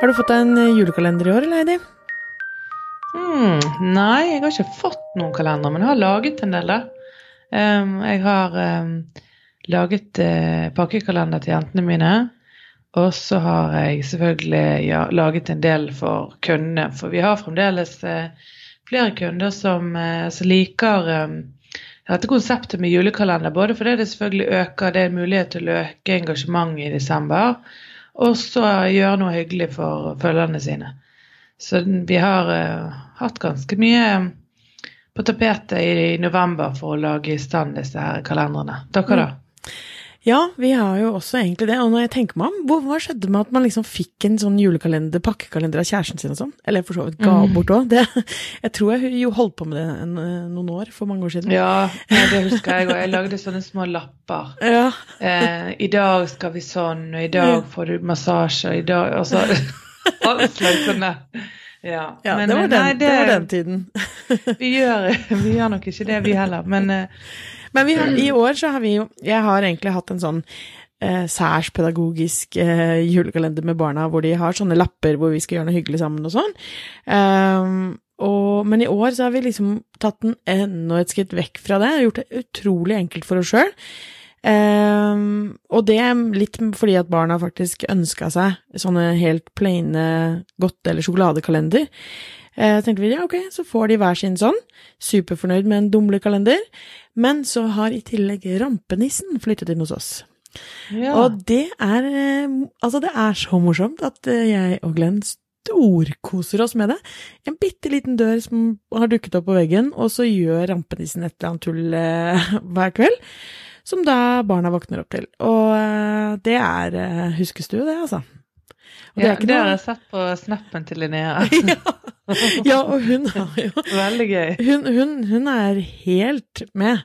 Har du fått deg en eh, julekalender i år, eller Heidi? Mm, nei, jeg har ikke fått noen kalender, men jeg har laget en del, da. Um, jeg har um, laget uh, pakkekalender til jentene mine. Og så har jeg selvfølgelig ja, laget en del for kundene. For vi har fremdeles uh, flere kunder som, uh, som liker um, dette konseptet med julekalender. Både fordi det selvfølgelig øker det er mulighet til å øke engasjementet i desember, og så gjøre noe hyggelig for følgerne sine. Så vi har uh, hatt ganske mye på tapetet i, november for å lage i stand disse her kalenderne. Dere, da? Ja, vi har jo også egentlig det. Og når jeg tenker meg om, hva skjedde med at man liksom fikk en sånn julekalender, pakkekalender av kjæresten sin og sånn? Eller for så vidt ga mm. bort òg. Jeg tror jeg jo holdt på med det en, eh, noen år, for mange år siden. Ja, det husker jeg, òg. jeg lagde sånne små lapper. Ja. Eh, I dag skal vi sånn, og i dag får du massasje, og i dag så Alt slags sånne. Ja, ja men, det, var den, nei, det, det, var den, tiden. vi, gjør, vi, gjør, nok ikke det, vi heller. Men, eh, men har, i år så har vi jo Jeg har egentlig hatt en sånn eh, særs pedagogisk eh, julekalender med barna, hvor de har sånne lapper hvor vi skal gjøre noe hyggelig sammen og sånn. Um, og, men i år så har vi liksom tatt den enda et skritt vekk fra det, gjort det utrolig enkelt for oss sjøl. Um, og det er litt fordi at barna faktisk ønska seg sånne helt plaine godte- eller sjokoladekalender. Uh, tenkte vi ja, ok, så får de hver sin sånn. Superfornøyd med en dumlekalender. Men så har i tillegg rampenissen flyttet inn hos oss. Ja. Og det er uh, Altså, det er så morsomt at uh, jeg og Glenn storkoser oss med det. En bitte liten dør som har dukket opp på veggen, og så gjør rampenissen et eller annet tull hver kveld som da barna våkner opp til. Og eh, det er eh, huskestue, det, altså. Og det, ja, det har jeg sett på snappen til Linnea. ja. ja, og hun har jo Veldig gøy. Hun, hun, hun er helt med,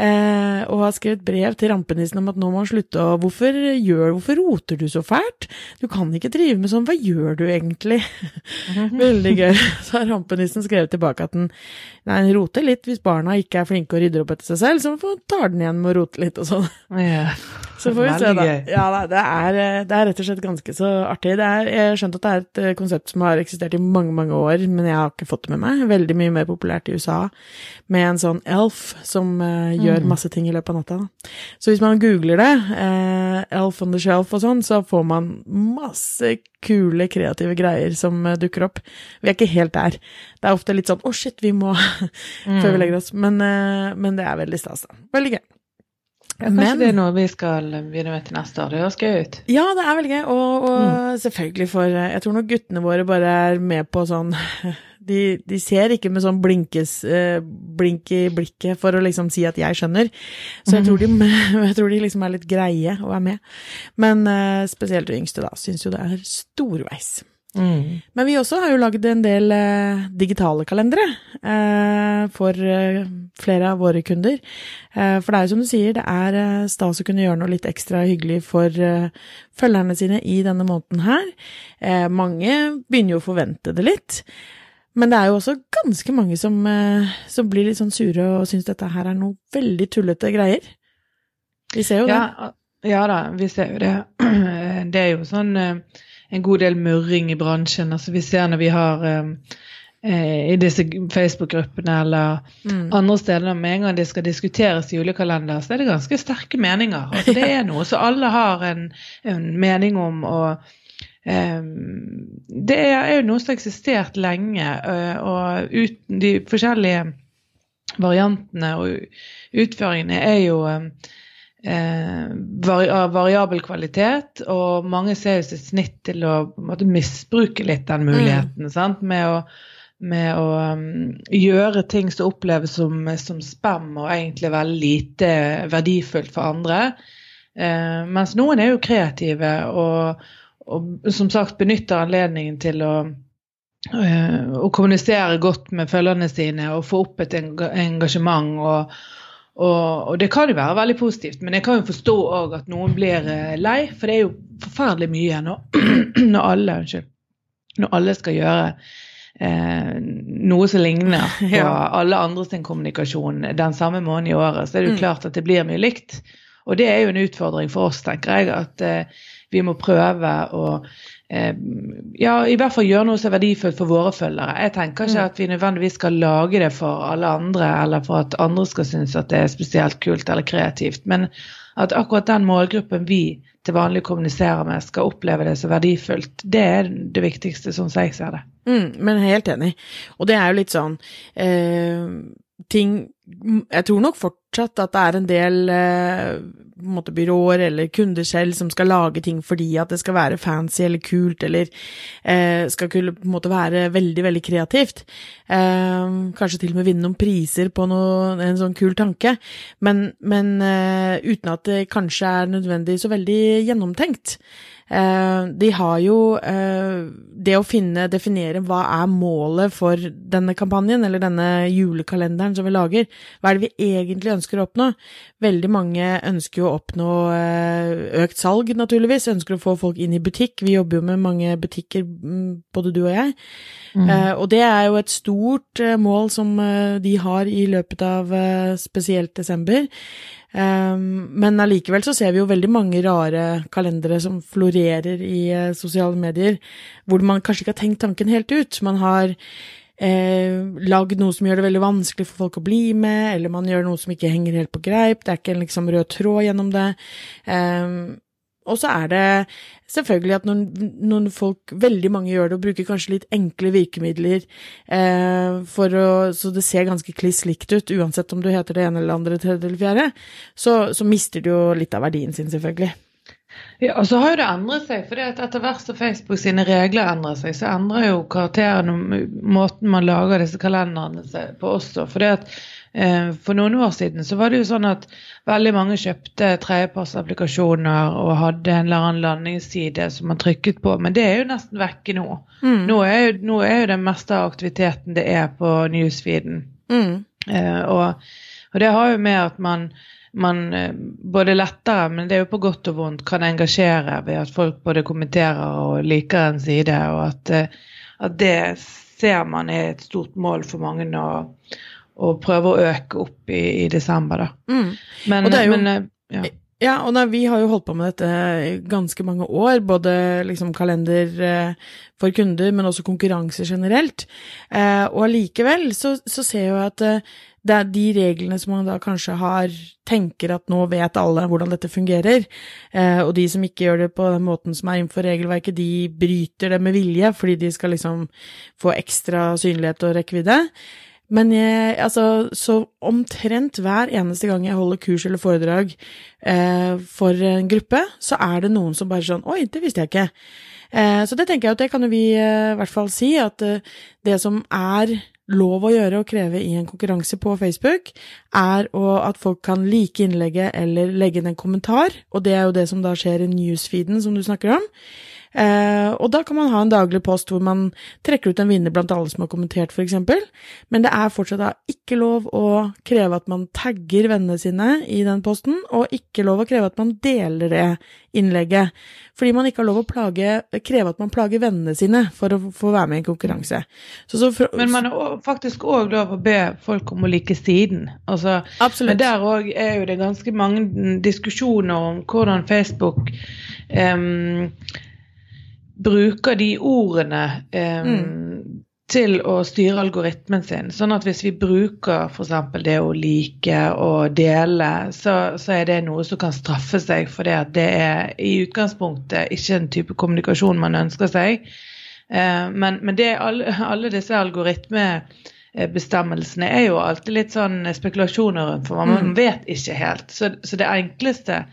eh, og har skrevet brev til rampenissen om at nå må han slutte å hvorfor, gjør, hvorfor roter du så fælt? Du kan ikke drive med sånn, hva gjør du egentlig? Veldig gøy. Så har rampenissen skrevet tilbake at den, nei, den roter litt hvis barna ikke er flinke og rydder opp etter seg selv, så tar den igjen med å rote litt og sånn. Ja. Så får vi se, da. Ja, det er, det er, rett og slett ganske så artig. Det er, jeg skjønt at det er et eh, konsept som har eksistert i mange, mange år, men jeg har ikke fått det med meg. Veldig mye mer populært i USA, med en sånn elf som uh, gjør mm. masse ting i løpet av natta. Så hvis man googler det, uh, elf on the shelf og sånn, så får man masse kule, kreative greier som uh, dukker opp. Vi er ikke helt der. Det er ofte litt sånn 'å, oh, shit, vi må' før vi mm. legger oss. Men, men det er veldig stas, da. Veldig gøy. Ja, kanskje Men, det er noe vi skal begynne med til neste år. Det høres gøy ut. Ja, det er veldig gøy. Og, og mm. selvfølgelig for Jeg tror nok guttene våre bare er med på sånn De, de ser ikke med sånn blinkes, eh, blink i blikket for å liksom si at 'jeg skjønner'. Så jeg tror de, jeg tror de liksom er litt greie å være med. Men uh, spesielt de yngste, da, syns jo det er storveis. Mm. Men vi også har jo lagd en del eh, digitale kalendere eh, for eh, flere av våre kunder. Eh, for det er jo som du sier, det er eh, stas å kunne gjøre noe litt ekstra hyggelig for eh, følgerne sine i denne måneden her. mange begynner jo å forvente det litt. Men det er jo også ganske mange som, som blir litt sånn sure og syns dette her er noe veldig tullete greier. Vi ser jo ja, det. Ja da, vi ser jo det. Det er jo sånn en god del murring i bransjen. Altså vi ser når vi har um, i disse Facebook-gruppene eller mm. andre steder med en gang det skal diskuteres julekalender, så er det ganske sterke meninger. Altså, det er noe så alle har en, en mening om. og um, Det er jo noe som har eksistert lenge, uh, og uten de forskjellige variantene og utføringene er jo um, eh, av variabel kvalitet, og mange ser jo sitt snitt til å måte, misbruke litt den muligheten. Mm. Med å, med å um, gjøre ting som oppleves som, som spam og egentlig veldig lite verdifullt for andre. Eh, mens noen er jo kreative og, og som sagt benytter anledningen til å uh, å kommunisere godt med følgerne sine og få opp et engasjement og, og, og, det kan jo være veldig positivt, men jeg kan jo forstå òg at noen blir eh, lei. For det er jo forferdelig mye når, når, alle, unnskyld, når alle skal gjøre eh, noe som ligner på ja. alle andre sin kommunikasjon den samme måneden i året, så er det jo mm. klart at det blir mye likt. Og det er jo en utfordring for oss, tenker jeg, at eh, vi må prøve å ja, i hvert fall gjøre noe som er verdifullt for våre følgere. Jeg tenker ikke Mm. at vi nødvendigvis skal lage det for alle andre, eller for at andre skal synes at det er spesielt kult eller kreativt. Men at akkurat den målgruppen vi til vanlig kommuniserer med, skal oppleve det som verdifullt. Det er det viktigste, sånn som jeg ser det. Mm, men helt enig. Og det er jo litt sånn eh, ting Jeg tror nok fortsatt at det er en del eh, en måte byråer eller kunder selv som skal lage ting fordi at det skal være fancy eller kult, eller eh, skal kunne på en måte være veldig, veldig kreativt. Eh, kanskje til og med vinne noen priser på noe, en sånn kul tanke, men, men eh, uten at det kanskje er nødvendig så veldig gjennomtenkt. Eh, de har jo eh, det å finne, definere hva er målet for denne kampanjen, eller denne julekalenderen som vi lager. Hva er det vi egentlig ønsker å oppnå? Veldig mange ønsker jo å oppnå eh, økt salg, naturligvis. Ønsker å få folk inn i butikk. Vi jobber jo med mange butikker, mm, både du og jeg. Eh, og det er jo et stort mål som de har i løpet av spesielt desember. Um, men allikevel så ser vi jo veldig mange rare kalendere som florerer i eh, sosiale medier, hvor man kanskje ikke har tenkt tanken helt ut. Man har eh, lagd noe som gjør det veldig vanskelig for folk å bli med, eller man gjør noe som ikke henger helt på greip, det er ikke en liksom rød tråd gjennom det. Um, og så er det selvfølgelig at noen, noen, folk, veldig mange gjør det og bruker kanskje litt enkle virkemidler eh, for å, så det ser ganske kliss likt ut, uansett om du heter det ene eller andre, tredje eller fjerde, så, så mister du jo litt av verdien sin, selvfølgelig. Ja, og så har jo det endret seg, for etter hvert som Facebook sine regler endrer seg, så endrer jo karakteren og måten man lager disse kalenderne på også. For for noen år siden så var det jo sånn at veldig mange kjøpte tredjepartsapplikasjoner og hadde en eller annen landingsside som man trykket på, men det er jo nesten vekke nå. Mm. Nå er jo, nå er jo den meste av aktiviteten det er på newsfeeden. Mm. Eh, og, og det har jo med at man, man eh, både lettere, men det er jo på godt og vondt, kan engasjere ved at folk både kommenterer og liker en side, og at, eh, at det ser man er et stort mål for mange å, å prøve å øke opp i, i desember, da. Mm. Men, Og det er jo- men eh, ja. Ja, og da, vi har jo holdt på med dette ganske mange år, både liksom kalender eh, for kunder, men også konkurranser generelt. Eh, og allikevel så, så ser jeg jo at det er de reglene som man da kanskje har, tenker at nå vet alle hvordan dette fungerer, eh, og de som ikke gjør det på den måten som er innenfor regelverket, de bryter det med vilje, fordi de skal liksom få ekstra synlighet og rekkevidde. Men jeg, altså, så omtrent hver eneste gang jeg holder kurs eller foredrag eh, for en gruppe, så er det noen som bare sånn Oi, det visste jeg ikke. Eh, så det tenker jeg at det kan jo vi eh, i hvert fall si, at eh, det som er lov å gjøre og kreve i en konkurranse på Facebook, er at folk kan like innlegget eller legge inn en kommentar, og det er jo det som da skjer i newsfeeden som du snakker om. Eh, og da kan man ha en daglig post hvor man trekker ut en vinner blant alle som har kommentert, f.eks. Men det er fortsatt da ikke lov å kreve at man tagger vennene sine i den posten, og ikke lov å kreve at man deler det innlegget. Fordi man ikke har lov å plage, kreve at man plager vennene sine for å få være med i en konkurranse. Så, så for, Men man har faktisk òg lov å be folk om å like siden. Altså, Absolutt. Men der òg er jo det ganske mange diskusjoner om hvordan Facebook em, bruker de ordene em, til å styre algoritmen sin. Sånn at hvis vi bruker f.eks. det å like og dele, så, så er det noe som kan straffe seg for det at det er i utgangspunktet ikke en type kommunikasjon man ønsker seg. Uh, men, men det, alle, alle disse algoritmebestemmelsene er jo alltid litt sånn spekulasjoner rundt, for man, mm. vet ikke helt. Så, så det enkleste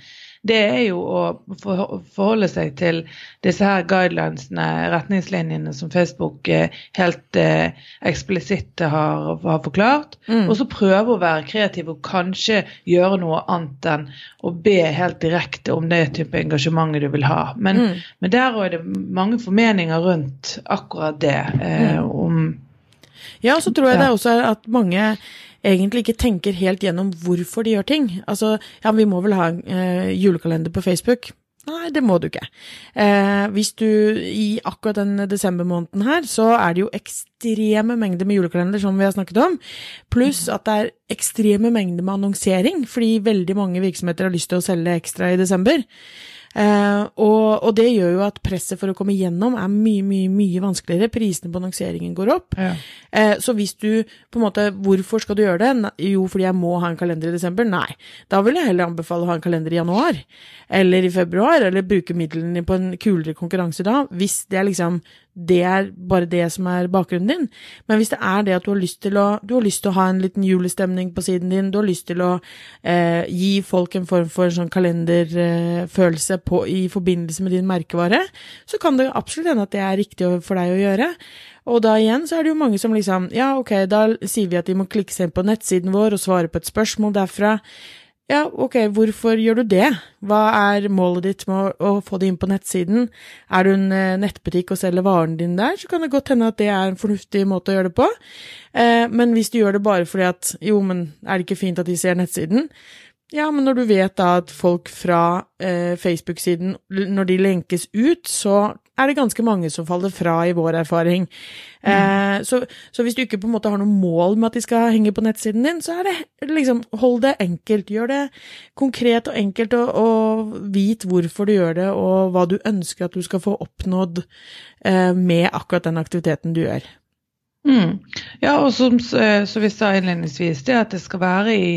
det er jo å forholde seg til disse her guidelinesene, retningslinjene som Facebook eh, helt eh, eksplisitt har, har forklart. Og så prøve å være kreativ og kanskje gjøre noe annet enn å be helt direkte om det type engasjementet du vil ha. Men, men der òg er det mange formeninger rundt akkurat det. Eh, om Ja, så tror jeg det også er at mange egentlig ikke tenker helt gjennom hvorfor de gjør ting. Altså, ja, vi må vel ha en eh, julekalender på Facebook. Nei, det må du ikke. Eh, hvis du i akkurat den desembermåneden her, så er det jo ekstreme mengder med julekalender, som vi har snakket om, pluss at det er ekstreme mengder med annonsering, fordi veldig mange virksomheter har lyst til å selge ekstra i desember. Eh, og, og, det gjør jo at presset for å komme gjennom er mye, mye mye vanskeligere. Prisene på annonseringen går opp. Ja. Eh, så hvis du på en måte Hvorfor skal du gjøre det? Jo, fordi jeg må ha en kalender i desember? Nei. Da vil jeg heller anbefale å ha en kalender i januar. Eller i februar. Eller bruke midlene på en kulere konkurranse da. Hvis det er liksom det er bare det som er bakgrunnen din. Men hvis det er det at du har lyst til å, har lyst til å ha en liten julestemning på siden din, du har lyst til å eh, gi folk en form for sånn kalenderfølelse på, i forbindelse med din merkevare, så kan det absolutt hende at det er riktig for deg å gjøre. Og da igjen så er det jo mange som liksom Ja, ok, da sier vi at de må klikke seg inn på nettsiden vår og svare på et spørsmål derfra. Ja, ok, hvorfor gjør du det? Hva er målet ditt med å, få det inn på nettsiden? Er du en eh, nettbutikk og selger varen din der, så kan det godt hende at det er en fornuftig måte å gjøre det på. Eh, men hvis du gjør det bare fordi at jo, men er det ikke fint at de ser nettsiden? Ja, men når du vet da at folk fra eh, Facebook-siden, når de lenkes ut, så er det ganske mange som faller fra, i vår erfaring. Mm. Eh, så, så, hvis du ikke på en måte har noe mål med at de skal henge på nettsiden din, så er det liksom Hold det enkelt. Gjør det konkret og enkelt, og, og vit hvorfor du gjør det, og hva du ønsker at du skal få oppnådd eh, med akkurat den aktiviteten du gjør. Mm. Ja, og som så vi sa innledningsvis, det at det skal være i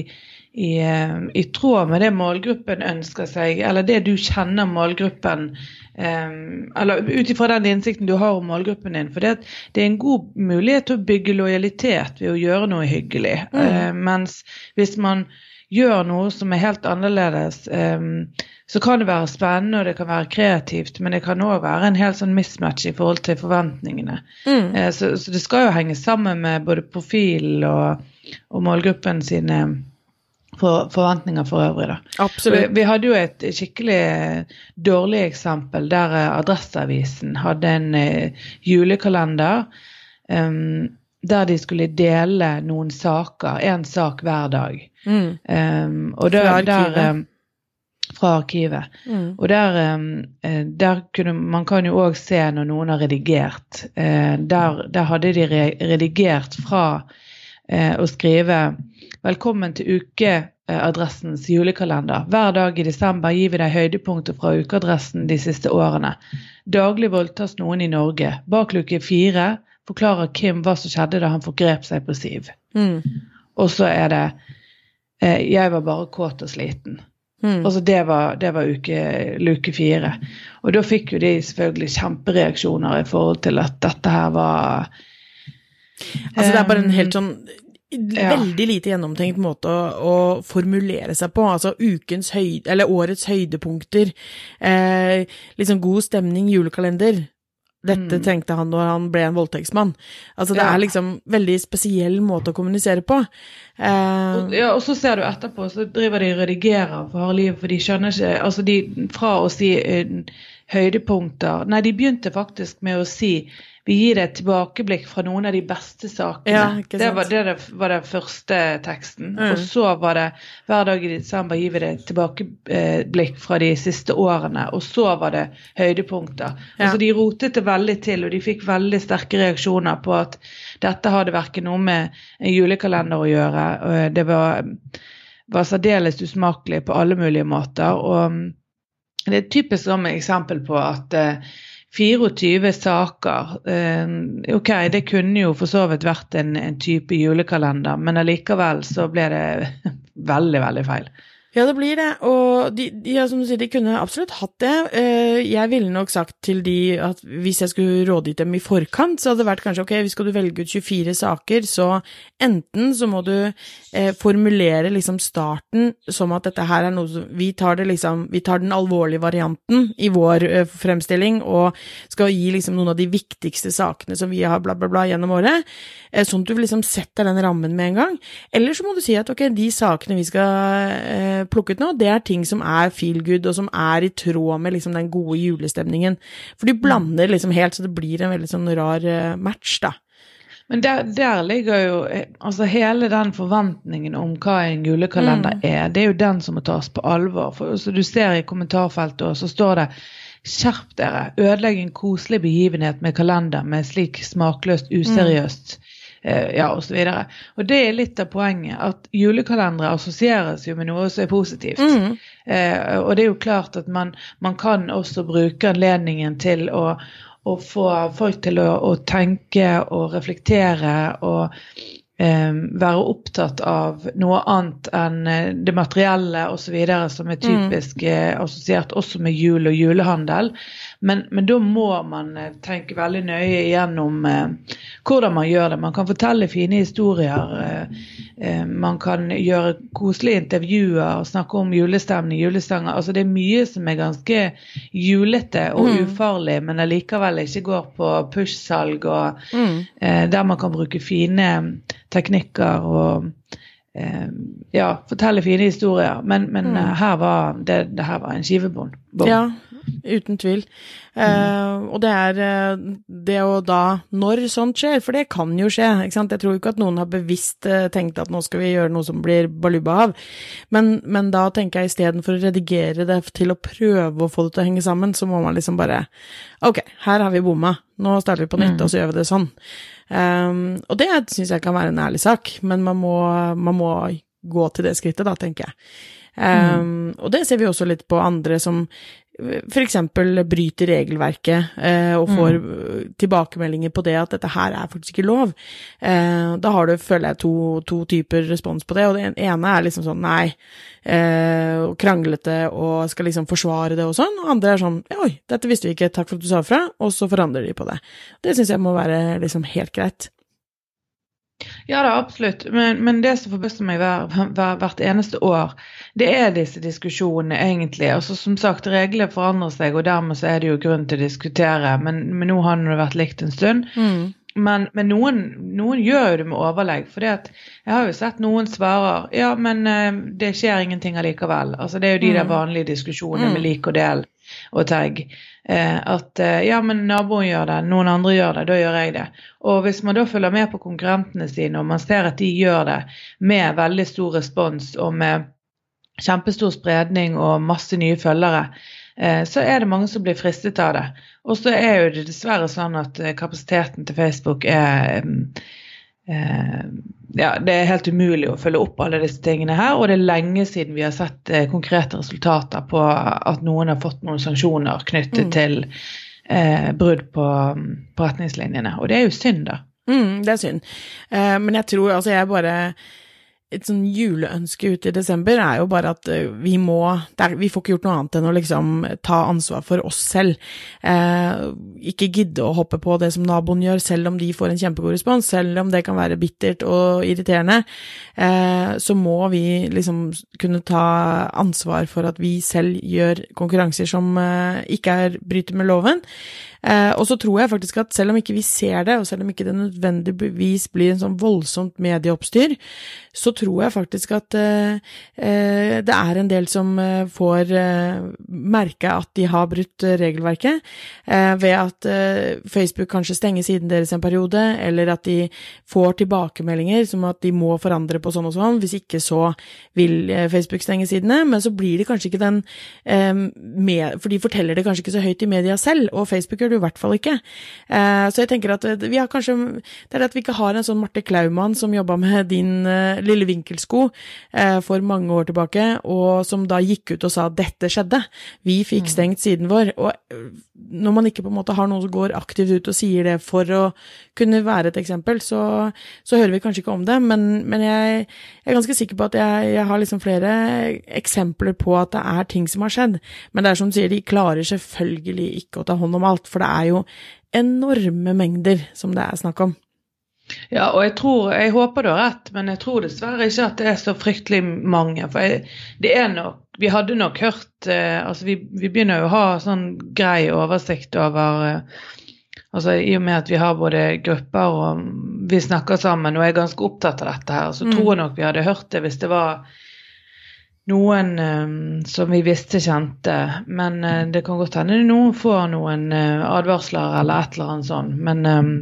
i, eh, i, tråd med det målgruppen ønsker seg, eller det du kjenner målgruppen Eller ut ifra den innsikten du har om målgruppen din. For det, det, er en god mulighet til å bygge lojalitet ved å gjøre noe hyggelig. Mm. Uh, mens hvis man gjør noe som er helt annerledes, så kan det være spennende og det kan være kreativt, men det kan òg være en helt sånn mismatch i forhold til forventningene. Mm. Uh, så, så, det skal jo henge sammen med både profil og, og målgruppen sine for, forventninger for øvrig. Da. Absolutt. Vi, vi, hadde jo et skikkelig dårlig eksempel der eh, Adresseavisen hadde en uh, julekalender um, der de skulle dele noen saker, én sak hver dag. Mm. Um, og der, fra arkivet. Der, um, fra arkivet. Mm. Og der, der, kunne Man kan jo òg se når noen har redigert. Uh, der, der, hadde de redigert fra uh, å skrive Velkommen til ukeadressens julekalender. Hver dag i desember gir vi deg høydepunkter fra ukeadressen de siste årene. Daglig voldtas noen i Norge. Bak luke fire forklarer Kim hva som skjedde da han forgrep seg på Siv. Mm. Og så er det eh, 'Jeg var bare kåt og sliten'. Mm. Altså det var, det var uke, luke fire. Og da fikk jo de selvfølgelig kjempereaksjoner i forhold til at dette her var Altså det er bare en helt sånn ja. Veldig lite gjennomtenkt måte å, å, formulere seg på. Altså ukens høyde, eller årets høydepunkter. Eh, liksom god stemning, julekalender. Dette mm. trengte han når han ble en voldtektsmann. Altså det ja. er liksom veldig spesiell måte å kommunisere på. Eh, og, ja, og så ser du etterpå, så driver de og redigerer for harde livet, for de skjønner ikke Altså de fra å si uh, høydepunkter Nei, de begynte faktisk med å si vi gir deg et tilbakeblikk fra noen av de beste sakene. Ja, det, var, det var den første teksten. Mm. Og så var det hver dag i desember gir vi deg et tilbakeblikk fra de siste årene. Og så var det høydepunkter. Ja. Altså De rotet det veldig til, og de fikk veldig sterke reaksjoner på at dette hadde verken noe med en julekalender å gjøre. Det var, var særdeles usmakelig på alle mulige måter. og det er et typisk eksempel på at eh, 24 saker. Eh, ok, det kunne jo for så vidt vært en, en type julekalender, men allikevel så ble det veldig, veldig feil. Ja, det blir det. Og de, de, ja, som du sier, de kunne absolutt hatt det. Eh, jeg ville nok sagt til de at hvis jeg skulle rådgitt dem i forkant, så hadde det vært kanskje ok, hvis skal du velge ut 24 saker, så enten så må du eh, formulere liksom starten som at dette her er noe som Vi tar det liksom Vi tar den alvorlige varianten i vår eh, fremstilling og skal gi liksom noen av de viktigste sakene som vi har bla, bla, bla gjennom året, eh, sånn at du liksom setter den rammen med en gang. Eller så må du si at ok, de sakene vi skal eh, plukket nå, det er ting som er feel good, og som er i tråd med liksom den gode julestemningen. For de blander liksom helt, så det blir en veldig sånn rar uh, match, da. Men der, der, ligger jo eh, altså hele den forventningen om hva en julekalender mm. er, det er jo den som må tas på alvor. For så Du ser i kommentarfeltet, og så står det Skjerp dere, ødelegg en koselig begivenhet med kalender med slik smakløst, useriøst mm. Eh, ja, osv. Det er litt av poenget. At julekalendere assosieres jo med noe som er positivt. Mm. Eh, og det er jo klart at man, man kan også bruke anledningen til å, å få folk til å, å tenke og reflektere og eh, være opptatt av noe annet enn eh, det materielle osv. som er typisk mm. assosiert også med jul og julehandel. Men, men, da må man eh, tenke veldig nøye gjennom eh, hvordan man gjør det. Man kan fortelle fine historier. Eh, eh, man kan gjøre koselige intervjuer snakke om julestemning, julestanger. Altså det er mye som er ganske julete og mm. ufarlig, men allikevel ikke går på push-salg, og mm. eh, der man kan bruke fine teknikker og eh, ja, fortelle fine historier. Men, men mm. her var det, det, her var en skivebånd. Ja, uten tvil. Mm. Uh, og det er uh, det å da Når sånt skjer, for det kan jo skje, ikke sant. Jeg tror ikke at noen har bevisst uh, tenkt at nå skal vi gjøre noe som blir baluba av, men, men da tenker jeg istedenfor å redigere det til å prøve å få det til å henge sammen, så må man liksom bare Ok, her har vi bomma, nå starter vi på nytt, mm. og så gjør vi det sånn. Um, og det syns jeg kan være en ærlig sak, men man må, man må gå til det skrittet, da, tenker jeg. Um, mm. Og det ser vi også litt på andre som f.eks. bryter regelverket eh, og får mm. tilbakemeldinger på det at dette her er faktisk ikke lov. Eh, da har du, føler jeg, to, to, typer respons på det. Og det ene er liksom sånn nei, eh, kranglete og skal liksom forsvare det og sånn. Og andre er sånn oi, dette visste vi ikke, takk for at du sa fra, og så forandrer de på det. Det syns jeg må være liksom helt greit. Ja da, absolutt. Men, men det som forbauser meg hver, hver, hvert eneste år, det er disse diskusjonene, egentlig. Altså Som sagt, reglene forandrer seg, og dermed så er det jo grunn til å diskutere. Men, men nå har det vært likt en stund. Mm. Men, men noen, noen, gjør jo det med overlegg. For jeg har jo sett noen svarer ja, men uh, det skjer ingenting allikevel. Altså Det er jo de mm. der vanlige diskusjonene mm. med lik og del og tagg. Eh, at eh, ja, men naboen gjør det, noen andre gjør det, da gjør jeg det. Og hvis man da følger med på konkurrentene sine, og man ser at de gjør det med veldig stor respons og med kjempestor spredning og masse nye følgere, eh, så er det mange som blir fristet av det. Og så er jo det dessverre sånn at kapasiteten til Facebook er eh, ja, det er helt umulig å følge opp alle disse tingene her. Og det er lenge siden vi har sett eh, konkrete resultater på at noen har fått noen sanksjoner knyttet mm. til eh, brudd på, på, retningslinjene. Og det er jo synd, da. Mm, det er synd. Eh, men jeg tror altså jeg bare et sånn juleønske ute i desember er jo bare at eh, vi må er, Vi får ikke gjort noe annet enn å liksom ta ansvar for oss selv. Eh, ikke gidde å hoppe på det som naboen gjør, selv om de får en kjempegod respons, selv om det kan være bittert og irriterende. Eh, så må vi liksom kunne ta ansvar for at vi selv gjør konkurranser som eh, ikke er bryter med loven. Eh, og så tror jeg faktisk at selv om ikke vi ser det, og selv om ikke det nødvendigvis blir en sånn voldsomt medieoppstyr, så tror jeg faktisk at eh, eh det er en del som får merke at de har brutt regelverket, ved at Facebook kanskje stenger siden deres en periode, eller at de får tilbakemeldinger som at de må forandre på sånn og sånn, hvis ikke så vil Facebook stenge sidene, men så blir det kanskje ikke den For de forteller det kanskje ikke så høyt i media selv, og Facebook gjør jo i hvert fall ikke. Eh, så jeg tenker at vi har kanskje Det er det at vi ikke har en sånn Marte Klaumann som jobba med din eh, lille vinkelsko eh, for mange år tilbake, og som da gikk ut og sa at dette skjedde. Vi fikk mm. stengt siden vår. Og når man ikke på en måte har noen som går aktivt ut og sier det for å kunne være et eksempel, så, så hører vi kanskje ikke om det. Men, men jeg, jeg, er ganske sikker på at jeg, jeg, har liksom flere eksempler på at det er ting som har skjedd. Men det er som du sier, de klarer selvfølgelig ikke å ta hånd om alt. For det er jo enorme mengder som det er snakk om. Ja, og jeg tror, jeg håper du har rett, men jeg tror dessverre ikke at det er så fryktelig mange. For jeg, det er nok Vi hadde nok hørt eh, Altså, vi, vi, begynner jo å ha sånn grei oversikt over eh, Altså I og med at vi har både grupper og vi snakker sammen og er ganske opptatt av dette her, så mm. tror jeg nok vi hadde hørt det hvis det var noen um, som vi visste kjente. Men uh, det kan godt hende noen får noen uh, advarsler eller et eller annet sånt. Men um,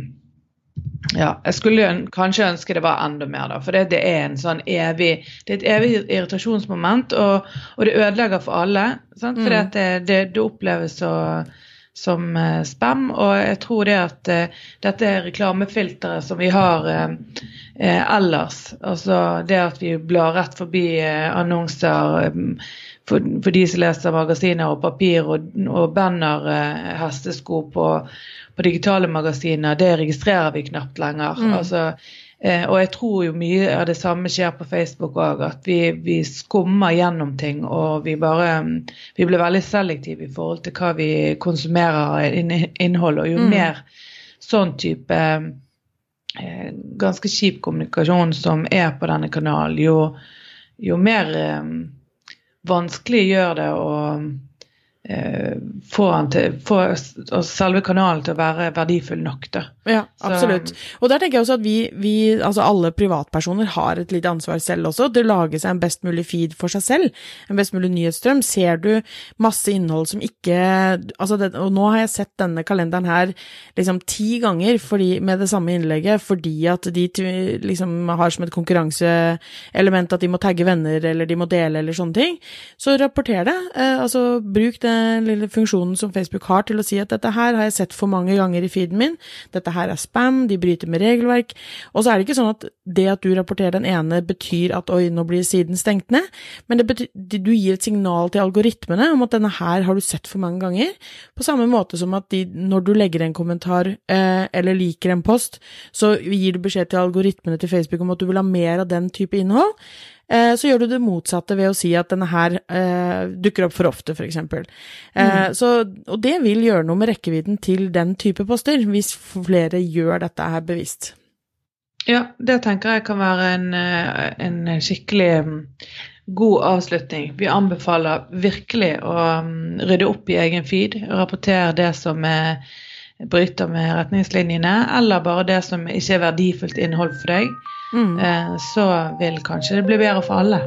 ja, jeg skulle kanskje ønske det var enda mer, da. For det, det er en sånn evig Det er et evig irritasjonsmoment, og, og det ødelegger for alle. Sant? For mm. det, det, det, oppleves så som uh, spam. Og jeg tror det at uh, dette reklamefilteret som vi har uh, ellers, altså det at vi blar rett forbi annonser for, for, de som leser magasiner og papir og, og banner, eh, hestesko på, på, digitale magasiner, det registrerer vi knapt lenger. Mm. Altså, eh, og jeg tror jo mye av det samme skjer på Facebook òg, at vi, vi, skummer gjennom ting og vi bare Vi blir veldig selektive i forhold til hva vi konsumerer innhold, og jo mm. mer sånn type eh, ganske kjip kommunikasjon som er på denne kanalen, jo, jo mer eh, vanskelig gjør det å eh, få, til, få selve kanalen til å være verdifull nok. Da. Ja, absolutt. Og der tenker jeg også at vi, vi, altså alle privatpersoner, har et lite ansvar selv også. Det å lage seg en best mulig feed for seg selv. En best mulig nyhetsstrøm. Ser du masse innhold som ikke altså det, Og nå har jeg sett denne kalenderen her liksom ti ganger fordi, med det samme innlegget fordi at de liksom har som et konkurranseelement at de må tagge venner eller de må dele eller sånne ting. Så rapporter det. Eh, altså bruk den lille funksjonen som Facebook har til å si at dette her har jeg sett for mange ganger i feeden min. Dette her er spam, de bryter med regelverk. Og så er det ikke sånn at det at du rapporterer den ene, betyr at oi, nå blir siden stengt ned, men betyr, du gir et signal til algoritmene om at denne her har du sett for mange ganger. På samme måte som at de, når du legger en kommentar eh, eller liker en post, så gir du beskjed til algoritmene til Facebook om at du vil ha mer av den type innhold. Eh, så gjør du det motsatte ved å si at denne her eh, dukker opp for ofte, f.eks. Eh, mm. Så, og det vil gjøre noe med rekkevidden til den type poster, hvis flere gjør dette her bevisst. Ja, det tenker jeg kan være en, en skikkelig mm, god avslutning. Vi anbefaler virkelig å mm, rydde opp i egen feed, rapportere det som er bryter med retningslinjene, eller bare det som ikke er verdifullt innhold for deg, mm. Eh, så vil kanskje det bli bedre for alle.